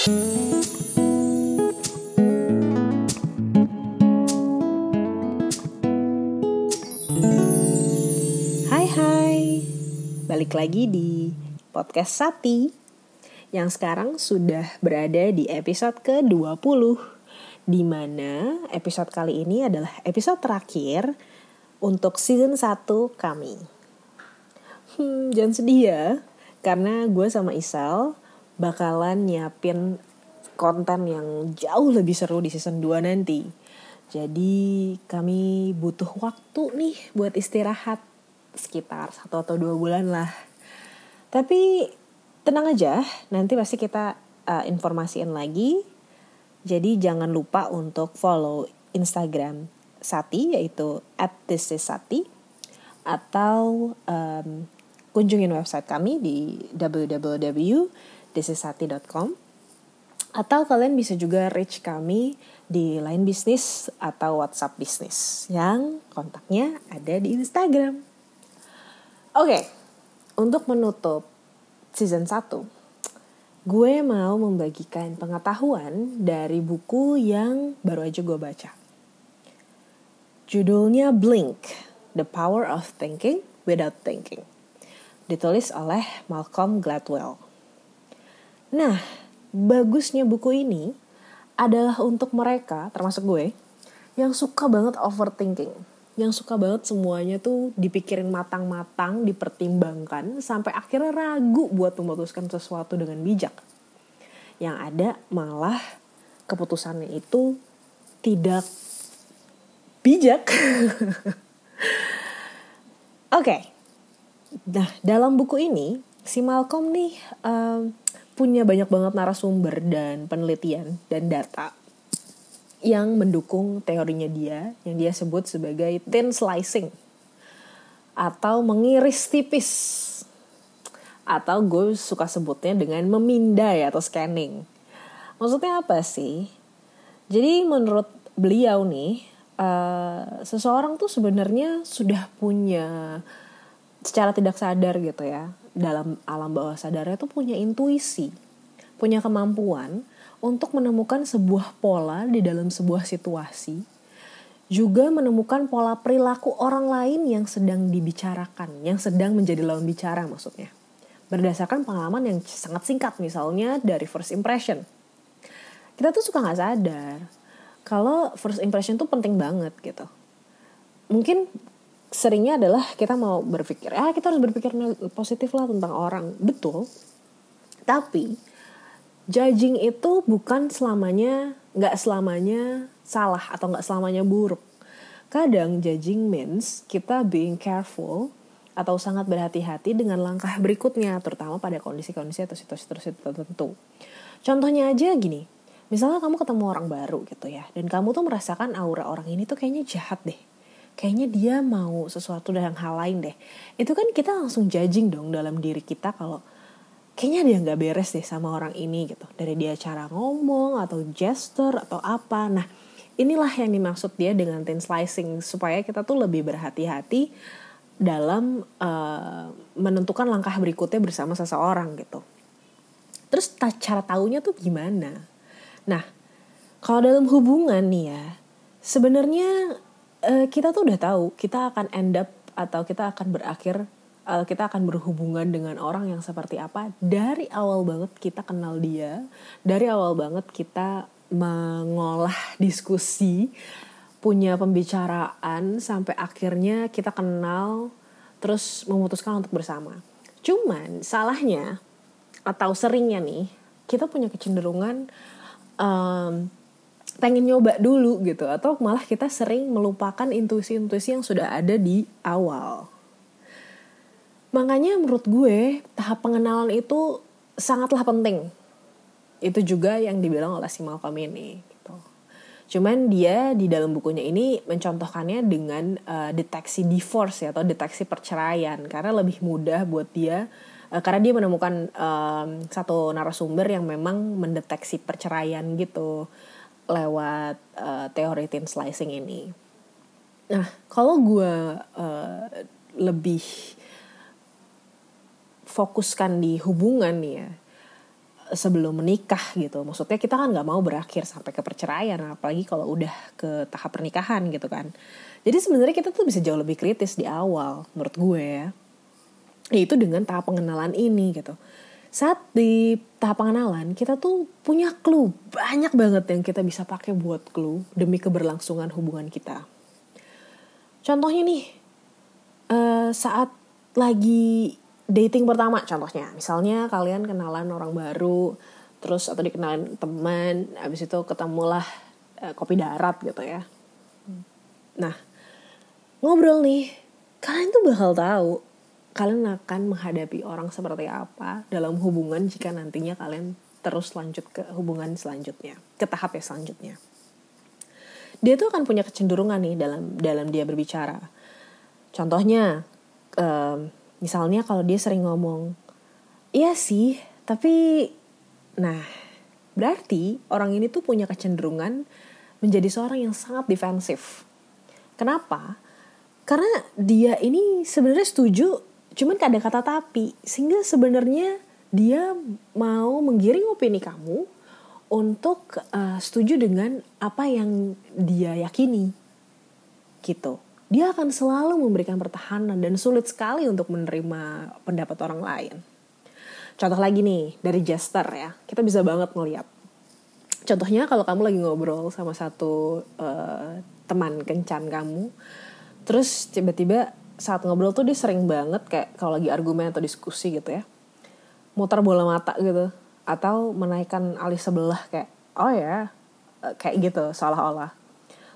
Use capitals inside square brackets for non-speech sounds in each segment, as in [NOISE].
Hai hai, balik lagi di podcast Sati yang sekarang sudah berada di episode ke-20 di mana episode kali ini adalah episode terakhir untuk season 1 kami. Hmm, jangan sedih ya, karena gue sama Isal bakalan nyiapin konten yang jauh lebih seru di season 2 nanti. Jadi kami butuh waktu nih buat istirahat sekitar satu atau dua bulan lah. Tapi tenang aja, nanti pasti kita uh, informasiin lagi. Jadi jangan lupa untuk follow Instagram Sati yaitu @thisissati atau um, kunjungin website kami di www.thisissati.com atau kalian bisa juga reach kami di line bisnis atau WhatsApp bisnis yang kontaknya ada di Instagram. Oke, okay, untuk menutup season 1, gue mau membagikan pengetahuan dari buku yang baru aja gue baca. Judulnya Blink, The Power of Thinking Without Thinking. Ditulis oleh Malcolm Gladwell. Nah, bagusnya buku ini adalah untuk mereka, termasuk gue, yang suka banget overthinking. Yang suka banget semuanya tuh dipikirin matang-matang, dipertimbangkan, sampai akhirnya ragu buat memutuskan sesuatu dengan bijak. Yang ada malah keputusannya itu tidak bijak. [LAUGHS] Oke, okay. nah dalam buku ini si Malcolm nih um, punya banyak banget narasumber dan penelitian dan data yang mendukung teorinya dia yang dia sebut sebagai thin slicing atau mengiris tipis atau gue suka sebutnya dengan memindai atau scanning. Maksudnya apa sih? Jadi menurut beliau nih uh, seseorang tuh sebenarnya sudah punya secara tidak sadar gitu ya dalam alam bawah sadarnya tuh punya intuisi, punya kemampuan untuk menemukan sebuah pola di dalam sebuah situasi, juga menemukan pola perilaku orang lain yang sedang dibicarakan, yang sedang menjadi lawan bicara maksudnya. Berdasarkan pengalaman yang sangat singkat misalnya dari first impression. Kita tuh suka nggak sadar kalau first impression tuh penting banget gitu. Mungkin seringnya adalah kita mau berpikir ah kita harus berpikir positif lah tentang orang. Betul. Tapi judging itu bukan selamanya nggak selamanya salah atau nggak selamanya buruk. Kadang judging means kita being careful atau sangat berhati-hati dengan langkah berikutnya terutama pada kondisi-kondisi atau situasi-situasi tertentu. Contohnya aja gini misalnya kamu ketemu orang baru gitu ya dan kamu tuh merasakan aura orang ini tuh kayaknya jahat deh kayaknya dia mau sesuatu dengan hal lain deh. Itu kan kita langsung judging dong dalam diri kita kalau kayaknya dia nggak beres deh sama orang ini gitu. Dari dia cara ngomong atau gesture atau apa. Nah inilah yang dimaksud dia dengan thin slicing. Supaya kita tuh lebih berhati-hati dalam uh, menentukan langkah berikutnya bersama seseorang gitu. Terus cara tahunya tuh gimana? Nah kalau dalam hubungan nih ya sebenarnya uh, kita tuh udah tahu kita akan end up atau kita akan berakhir uh, kita akan berhubungan dengan orang yang seperti apa. Dari awal banget kita kenal dia dari awal banget kita mengolah diskusi punya pembicaraan sampai akhirnya kita kenal terus memutuskan untuk bersama. Cuman salahnya atau seringnya nih kita punya kecenderungan um, pengen nyoba dulu gitu atau malah kita sering melupakan intuisi-intuisi yang sudah ada di awal. Makanya menurut gue tahap pengenalan itu sangatlah penting. Itu juga yang dibilang oleh si Malcolm ini. Gitu. Cuman dia di dalam bukunya ini mencontohkannya dengan uh, deteksi divorce ya atau deteksi perceraian karena lebih mudah buat dia uh, karena dia menemukan um, satu narasumber yang memang mendeteksi perceraian gitu lewat uh, teori thin slicing ini. Nah, kalau gue uh, lebih fokuskan di hubungan nih ya, sebelum menikah gitu. Maksudnya kita kan nggak mau berakhir sampai ke perceraian, apalagi kalau udah ke tahap pernikahan gitu kan. Jadi sebenarnya kita tuh bisa jauh lebih kritis di awal, menurut gue ya. Yaitu dengan tahap pengenalan ini gitu. Saat di tahap pengenalan, kita tuh punya clue banyak banget yang kita bisa pakai buat clue demi keberlangsungan hubungan kita. Contohnya nih, uh, saat lagi dating pertama contohnya. Misalnya kalian kenalan orang baru terus atau dikenalin teman habis itu ketemulah uh, kopi darat gitu ya. Nah ngobrol nih kalian tuh bakal tahu kalian akan menghadapi orang seperti apa dalam hubungan jika nantinya kalian terus lanjut ke hubungan selanjutnya ke tahap yang selanjutnya. Dia tuh akan punya kecenderungan nih dalam dalam dia berbicara. Contohnya um, misalnya kalau dia sering ngomong iya sih tapi nah berarti orang ini tuh punya kecenderungan menjadi seorang yang sangat defensif. Kenapa? Karena dia ini sebenarnya setuju cuman ada kata tapi sehingga sebenarnya dia mau menggiring opini kamu untuk uh, setuju dengan apa yang dia yakini gitu dia akan selalu memberikan pertahanan dan sulit sekali untuk menerima pendapat orang lain. Contoh lagi nih dari Jester ya, kita bisa banget ngeliat. Contohnya kalau kamu lagi ngobrol sama satu uh, teman kencan kamu, terus tiba-tiba saat ngobrol tuh dia sering banget kayak kalau lagi argumen atau diskusi gitu ya, muter bola mata gitu, atau menaikkan alis sebelah kayak oh ya kayak gitu seolah-olah.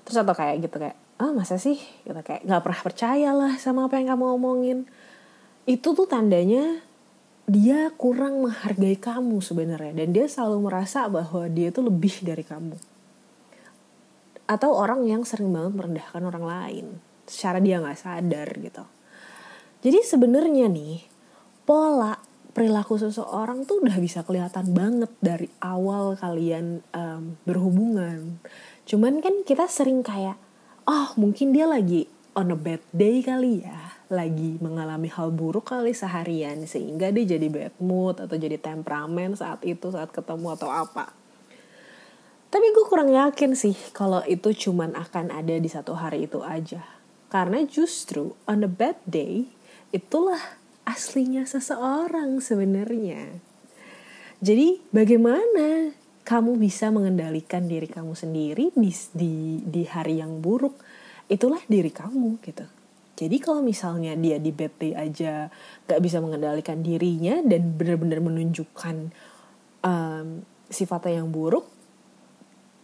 Terus atau kayak gitu kayak ah masa sih? Kita kayak nggak pernah percaya lah sama apa yang kamu omongin. Itu tuh tandanya dia kurang menghargai kamu sebenarnya dan dia selalu merasa bahwa dia itu lebih dari kamu. Atau orang yang sering banget merendahkan orang lain secara dia nggak sadar gitu. Jadi sebenarnya nih pola perilaku seseorang tuh udah bisa kelihatan banget dari awal kalian um, berhubungan. Cuman kan kita sering kayak oh mungkin dia lagi on a bad day kali ya lagi mengalami hal buruk kali seharian sehingga dia jadi bad mood atau jadi temperamen saat itu saat ketemu atau apa. Tapi gue kurang yakin sih kalau itu cuman akan ada di satu hari itu aja karena justru on a bad day itulah aslinya seseorang sebenarnya. Jadi bagaimana kamu bisa mengendalikan diri kamu sendiri di di di hari yang buruk? Itulah diri kamu gitu. Jadi kalau misalnya dia di bad day aja gak bisa mengendalikan dirinya dan benar-benar menunjukkan um, sifatnya yang buruk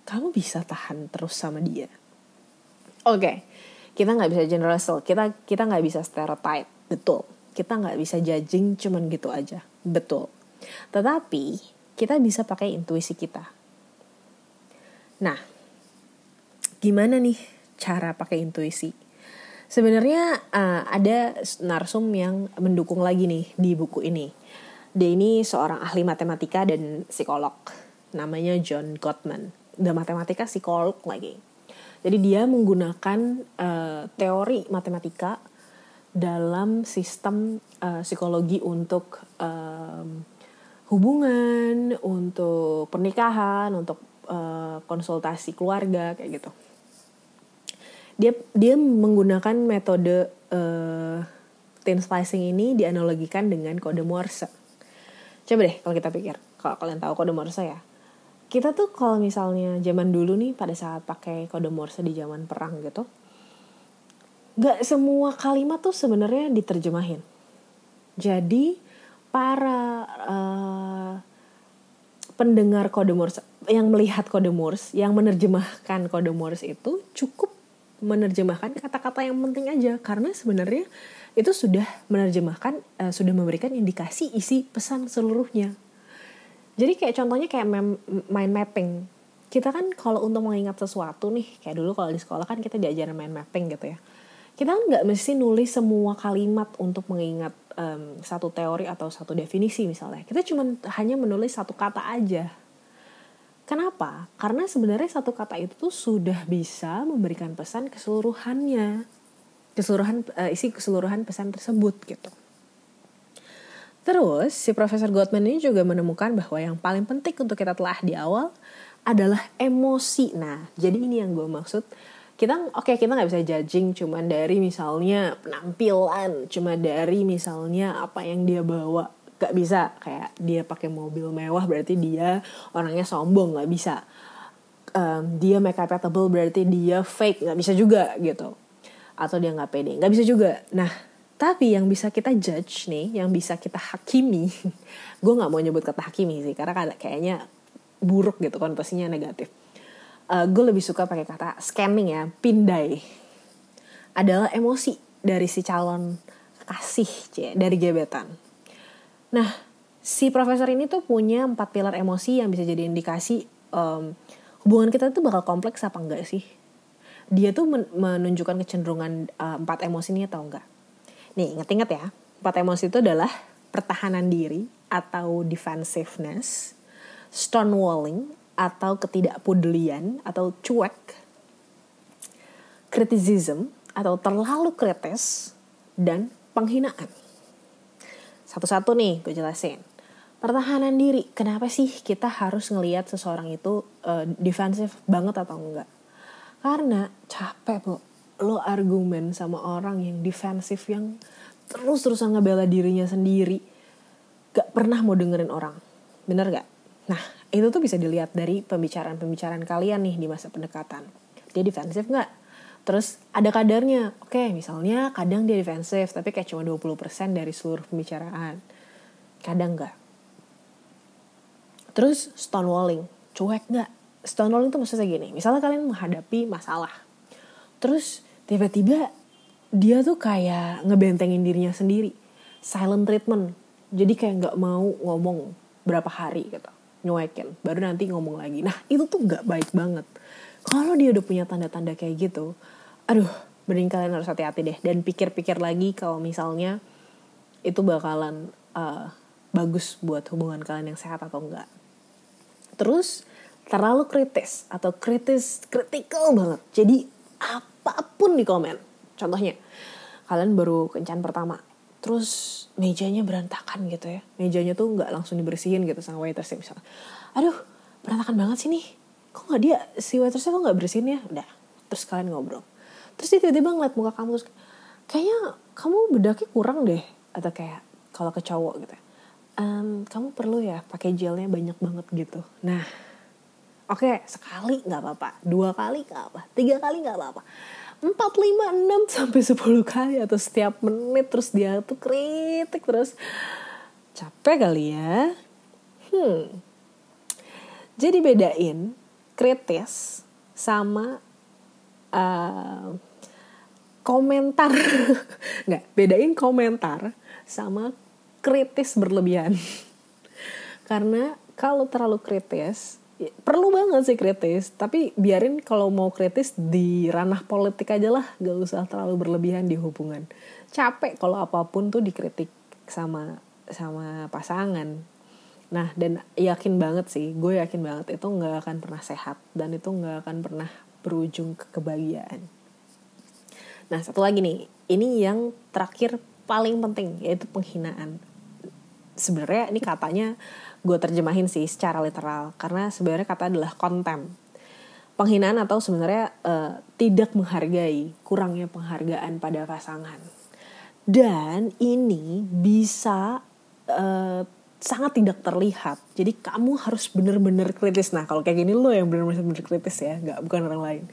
kamu bisa tahan terus sama dia. Oke. okay. Kita nggak bisa generalisal kita kita nggak bisa stereotype betul kita nggak bisa judging cuman gitu aja betul tetapi kita bisa pakai intuisi kita. Nah, gimana nih cara pakai intuisi? Sebenarnya uh, ada narsum yang mendukung lagi nih di buku ini. Dia ini seorang ahli matematika dan psikolog. Namanya John Gottman. Udah matematika psikolog lagi. Jadi dia menggunakan uh, teori matematika dalam sistem uh, psikologi untuk um, hubungan, untuk pernikahan, untuk uh, konsultasi keluarga kayak gitu. Dia dia menggunakan metode uh, thin slicing ini dianalogikan dengan kode Morse. Coba deh kalau kita pikir, kalau kalian tahu kode Morse ya. Kita tuh kalau misalnya zaman dulu nih pada saat pakai kode Morse di zaman perang gitu, gak semua kalimat tuh sebenarnya diterjemahin. Jadi para uh, pendengar kode Morse yang melihat kode Morse, yang menerjemahkan kode Morse itu cukup menerjemahkan kata-kata yang penting aja karena sebenarnya itu sudah menerjemahkan uh, sudah memberikan indikasi isi pesan seluruhnya. Jadi kayak contohnya kayak mind mapping. Kita kan kalau untuk mengingat sesuatu nih, kayak dulu kalau di sekolah kan kita diajarin mind mapping gitu ya. Kita kan nggak mesti nulis semua kalimat untuk mengingat um, satu teori atau satu definisi misalnya. Kita cuma hanya menulis satu kata aja. Kenapa? Karena sebenarnya satu kata itu tuh sudah bisa memberikan pesan keseluruhannya. Keseluruhan uh, isi keseluruhan pesan tersebut gitu. Terus si Profesor Gottman ini juga menemukan bahwa yang paling penting untuk kita telah di awal adalah emosi. Nah, jadi ini yang gue maksud. Kita oke okay, kita nggak bisa judging cuman dari misalnya penampilan, cuma dari misalnya apa yang dia bawa. Gak bisa kayak dia pakai mobil mewah berarti dia orangnya sombong nggak bisa. Um, dia make up tebel berarti dia fake nggak bisa juga gitu. Atau dia nggak pede nggak bisa juga. Nah tapi yang bisa kita judge nih, yang bisa kita hakimi, [LAUGHS] gue nggak mau nyebut kata hakimi sih, karena kayaknya buruk gitu konotasinya negatif. Uh, gue lebih suka pakai kata scanning ya, pindai. Adalah emosi dari si calon kasih, cie, dari gebetan. Nah, si profesor ini tuh punya empat pilar emosi yang bisa jadi indikasi um, hubungan kita tuh bakal kompleks apa enggak sih? Dia tuh menunjukkan kecenderungan uh, empat emosi ini atau enggak? Nih, inget-inget ya. Empat emosi itu adalah pertahanan diri atau defensiveness, stonewalling atau ketidakpedulian atau cuek, criticism atau terlalu kritis, dan penghinaan. Satu-satu nih gue jelasin. Pertahanan diri, kenapa sih kita harus ngelihat seseorang itu uh, defensif banget atau enggak? Karena capek, Bu lo argumen sama orang yang defensif yang terus-terusan ngebela dirinya sendiri gak pernah mau dengerin orang bener gak? nah itu tuh bisa dilihat dari pembicaraan-pembicaraan kalian nih di masa pendekatan dia defensif gak? terus ada kadarnya oke misalnya kadang dia defensif tapi kayak cuma 20% dari seluruh pembicaraan kadang gak? terus stonewalling cuek gak? stonewalling tuh maksudnya gini misalnya kalian menghadapi masalah terus tiba-tiba dia tuh kayak ngebentengin dirinya sendiri. Silent treatment. Jadi kayak nggak mau ngomong berapa hari gitu. Nyuekin baru nanti ngomong lagi. Nah itu tuh nggak baik banget. Kalau dia udah punya tanda-tanda kayak gitu aduh mending kalian harus hati-hati deh. Dan pikir-pikir lagi kalau misalnya itu bakalan uh, bagus buat hubungan kalian yang sehat atau enggak terus terlalu kritis atau kritis kritikal banget. Jadi apa pun di komen. Contohnya, kalian baru kencan pertama, terus mejanya berantakan gitu ya. Mejanya tuh nggak langsung dibersihin gitu sama waitersnya misalnya. Aduh, berantakan banget sih nih. Kok nggak dia, si waitersnya kok nggak bersihin ya? Udah, terus kalian ngobrol. Terus dia tiba-tiba ngeliat muka kamu, terus kayaknya kamu bedaknya kurang deh. Atau kayak kalau ke cowok gitu ya. Um, kamu perlu ya pakai gelnya banyak banget gitu. Nah, Oke, sekali nggak apa-apa, dua kali nggak apa, tiga kali nggak apa-apa, empat, lima, enam [LAUGHS] sampai sepuluh kali atau setiap menit terus dia tuh kritik terus. Capek kali ya. Hmm. Jadi bedain kritis sama uh, komentar. [LAUGHS] Nggak bedain komentar sama kritis berlebihan. [LAUGHS] Karena kalau terlalu kritis perlu banget sih kritis. Tapi biarin kalau mau kritis di ranah politik aja lah. Gak usah terlalu berlebihan di hubungan. Capek kalau apa pun tuh dikritik sama sama pasangan. Nah dan yakin banget sih gue yakin banget itu nggak akan pernah sehat. Dan itu nggak akan pernah berujung ke kebahagiaan. Nah satu lagi nih. Ini yang terakhir paling penting yaitu penghinaan. Sebenarnya ini katanya gue terjemahin sih secara literal. Karena sebenarnya kata adalah konten penghinaan atau sebenarnya uh, tidak menghargai kurangnya penghargaan pada pasangan. Dan ini bisa uh, sangat tidak terlihat. Jadi kamu harus bener-bener kritis. Nah kalau kayak gini lo yang bener-bener kritis ya nggak bukan orang lain.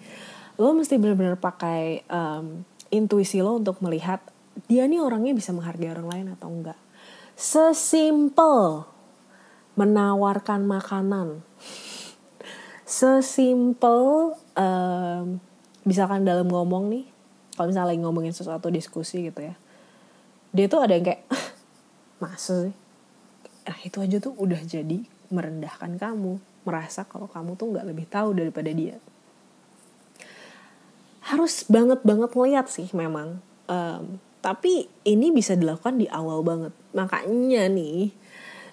Lo mesti bener-bener pakai um, intuisi lo untuk melihat dia nih orangnya bisa menghargai orang lain atau enggak sesimpel menawarkan makanan. Sesimpel um, misalkan dalam ngomong nih kalau misalnya lagi ngomongin sesuatu diskusi gitu ya dia tuh ada yang kayak masa sih? Nah itu aja tuh udah jadi merendahkan kamu merasa kalau kamu tuh nggak lebih tahu daripada dia. Harus banget banget ngeliat sih memang um, tapi ini bisa dilakukan di awal banget. Makanya nih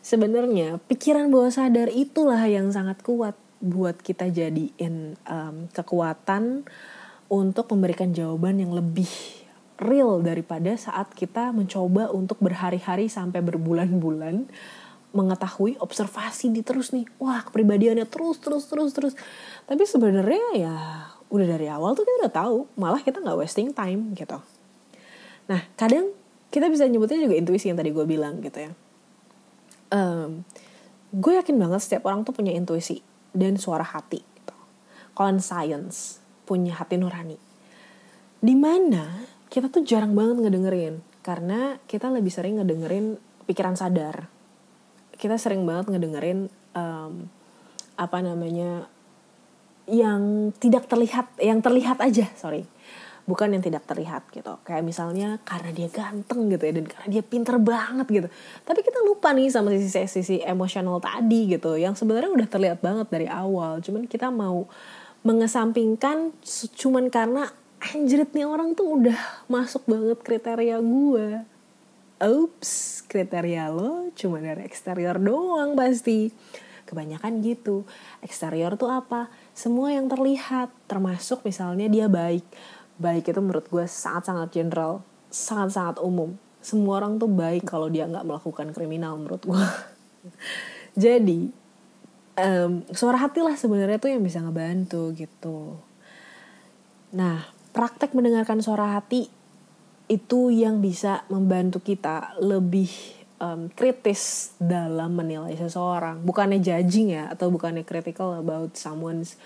sebenarnya pikiran bawah sadar itulah yang sangat kuat buat kita jadiin um, kekuatan untuk memberikan jawaban yang lebih real daripada saat kita mencoba untuk berhari-hari sampai berbulan-bulan mengetahui observasi di terus nih. Wah kepribadiannya terus terus terus terus. Tapi sebenarnya ya udah dari awal tuh kita udah tahu malah kita nggak wasting time gitu. Nah kadang kita bisa nyebutnya juga intuisi yang tadi gue bilang gitu ya um, gue yakin banget setiap orang tuh punya intuisi dan suara hati gitu. kalau science punya hati nurani. Di mana kita tuh jarang banget ngedengerin. Karena kita lebih sering ngedengerin pikiran sadar. Kita sering banget ngedengerin um, apa namanya yang tidak terlihat yang terlihat aja sorry bukan yang tidak terlihat gitu kayak misalnya karena dia ganteng gitu ya dan karena dia pinter banget gitu tapi kita lupa nih sama sisi sisi emosional tadi gitu yang sebenarnya udah terlihat banget dari awal cuman kita mau mengesampingkan cuman karena anjrit nih orang tuh udah masuk banget kriteria gue Oops, kriteria lo cuma dari eksterior doang pasti. Kebanyakan gitu. Eksterior tuh apa? Semua yang terlihat, termasuk misalnya dia baik. Baik itu menurut gue sangat-sangat general, sangat-sangat umum. Semua orang tuh baik kalau dia nggak melakukan kriminal menurut gue. [LAUGHS] Jadi, um, suara hati lah sebenarnya tuh yang bisa ngebantu gitu. Nah, praktek mendengarkan suara hati itu yang bisa membantu kita lebih um, kritis dalam menilai seseorang bukannya judging ya atau bukannya critical about someone's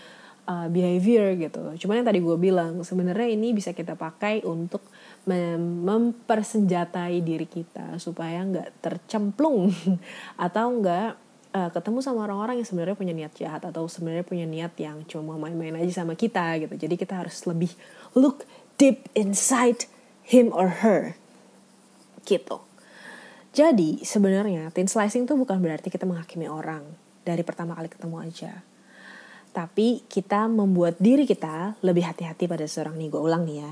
uh, behavior gitu. Cuman yang tadi gue bilang sebenarnya ini bisa kita pakai untuk mem mempersenjatai diri kita supaya nggak tercemplung [LAUGHS] atau nggak uh, ketemu sama orang-orang yang sebenarnya punya niat jahat atau sebenarnya punya niat yang cuma main-main aja sama kita gitu. Jadi kita harus lebih look deep inside him or her gitu. Jadi sebenarnya thin slicing tuh bukan berarti kita menghakimi orang. Dari pertama kali ketemu aja tapi kita membuat diri kita lebih hati-hati pada seorang nih gue ulang nih ya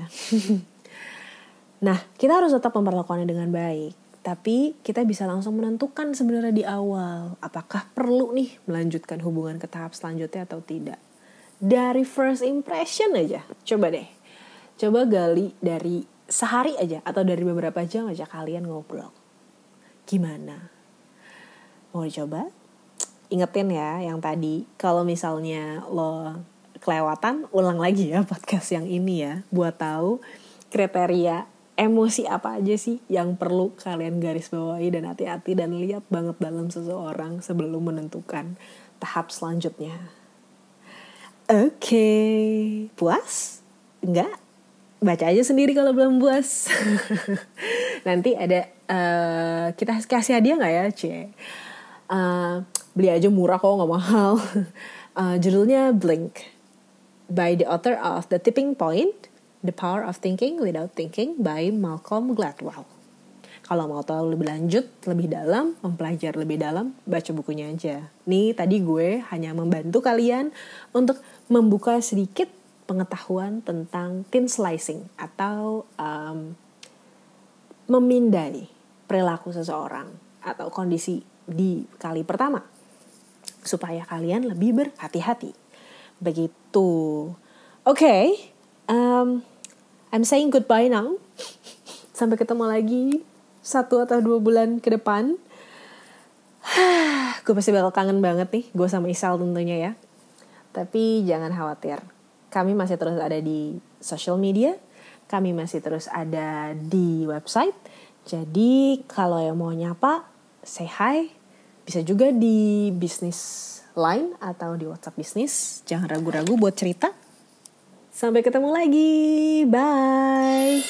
[LAUGHS] nah kita harus tetap memperlakukannya dengan baik tapi kita bisa langsung menentukan sebenarnya di awal apakah perlu nih melanjutkan hubungan ke tahap selanjutnya atau tidak dari first impression aja coba deh coba gali dari sehari aja atau dari beberapa jam aja kalian ngobrol. Gimana? Mau dicoba? Ingetin ya yang tadi, kalau misalnya lo kelewatan, ulang lagi ya podcast yang ini ya, buat tahu kriteria emosi apa aja sih yang perlu kalian garis bawahi dan hati-hati dan lihat banget dalam seseorang sebelum menentukan tahap selanjutnya. Oke, okay. puas? Enggak? baca aja sendiri kalau belum puas [LAUGHS] nanti ada uh, kita kasih hadiah nggak ya c uh, beli aja murah kok nggak mahal. Uh, [LAUGHS] judulnya Blink. By the author of The Tipping Point The Power of Thinking Without Thinking by Malcolm Gladwell. Kalau mau tahu lebih lanjut, lebih dalam, mempelajari lebih dalam, baca bukunya aja. Nih tadi gue hanya membantu kalian untuk membuka sedikit pengetahuan tentang thin slicing atau um, memindai perilaku seseorang atau kondisi di kali pertama supaya kalian lebih berhati-hati. Begitu. Oke, okay, um, I'm saying goodbye now. [LAUGHS] Sampai ketemu lagi satu atau dua bulan ke depan. [SIGHS] gue pasti bakal kangen banget nih, gue sama Isal tentunya ya. Tapi jangan khawatir, kami masih terus ada di social media, kami masih terus ada di website. Jadi kalau yang mau nyapa, say hi. Bisa juga di bisnis line atau di WhatsApp bisnis. Jangan ragu-ragu buat cerita. Sampai ketemu lagi. Bye.